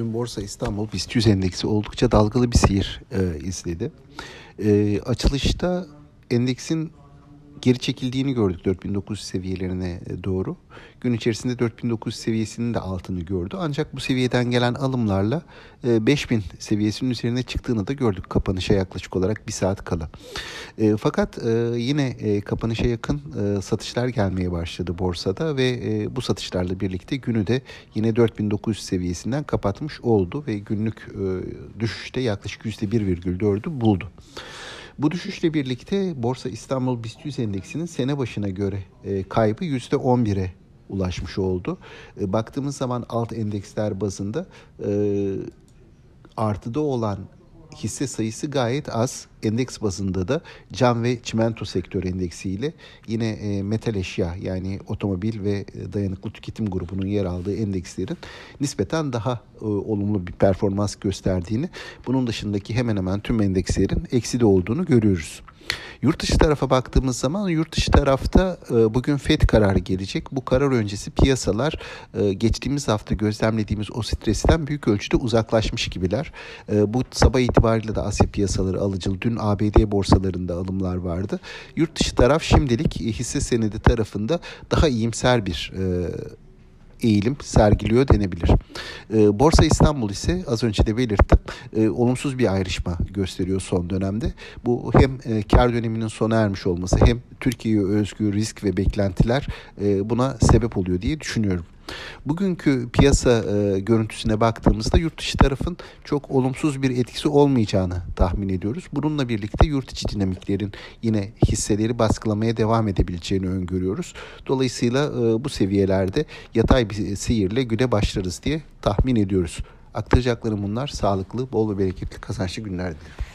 Dün Borsa İstanbul BIST 100 endeksi oldukça dalgalı bir seyir e, izledi. E, açılışta endeksin geri çekildiğini gördük 4900 seviyelerine e, doğru. Gün içerisinde 4900 seviyesinin de altını gördü. Ancak bu seviyeden gelen alımlarla 5000 e, seviyesinin üzerine çıktığını da gördük kapanışa yaklaşık olarak bir saat kala. E, fakat yine kapanışa yakın satışlar gelmeye başladı borsada ve bu satışlarla birlikte günü de yine 4900 seviyesinden kapatmış oldu ve günlük düşüşte yaklaşık %1,4'ü buldu. Bu düşüşle birlikte Borsa İstanbul BIST 100 endeksinin sene başına göre e, kaybı %11'e ulaşmış oldu. E, baktığımız zaman alt endeksler bazında e, artıda olan hisse sayısı gayet az. Endeks bazında da cam ve çimento sektör endeksiyle yine e, metal eşya yani otomobil ve e, dayanıklı tüketim grubunun yer aldığı endekslerin nispeten daha e, olumlu bir performans gösterdiğini, bunun dışındaki hemen hemen tüm endekslerin eksi de olduğunu görüyoruz. Yurt dışı tarafa baktığımız zaman yurt dışı tarafta e, bugün FED kararı gelecek. Bu karar öncesi piyasalar e, geçtiğimiz hafta gözlemlediğimiz o stresten büyük ölçüde uzaklaşmış gibiler. E, bu sabah itibariyle de Asya piyasaları alıcılı. Dün ABD borsalarında alımlar vardı. Yurt dışı taraf şimdilik hisse senedi tarafında daha iyimser bir eğilim sergiliyor denebilir. E, Borsa İstanbul ise az önce de belirttim e, olumsuz bir ayrışma gösteriyor son dönemde. Bu hem e, kar döneminin sona ermiş olması hem Türkiye'ye özgü risk ve beklentiler e, buna sebep oluyor diye düşünüyorum. Bugünkü piyasa e, görüntüsüne baktığımızda yurt dışı tarafın çok olumsuz bir etkisi olmayacağını tahmin ediyoruz. Bununla birlikte yurt içi dinamiklerin yine hisseleri baskılamaya devam edebileceğini öngörüyoruz. Dolayısıyla e, bu seviyelerde yatay bir seyirle güne başlarız diye tahmin ediyoruz. Aktaracaklarım bunlar. Sağlıklı, bol ve bereketli kazançlı günler dilerim.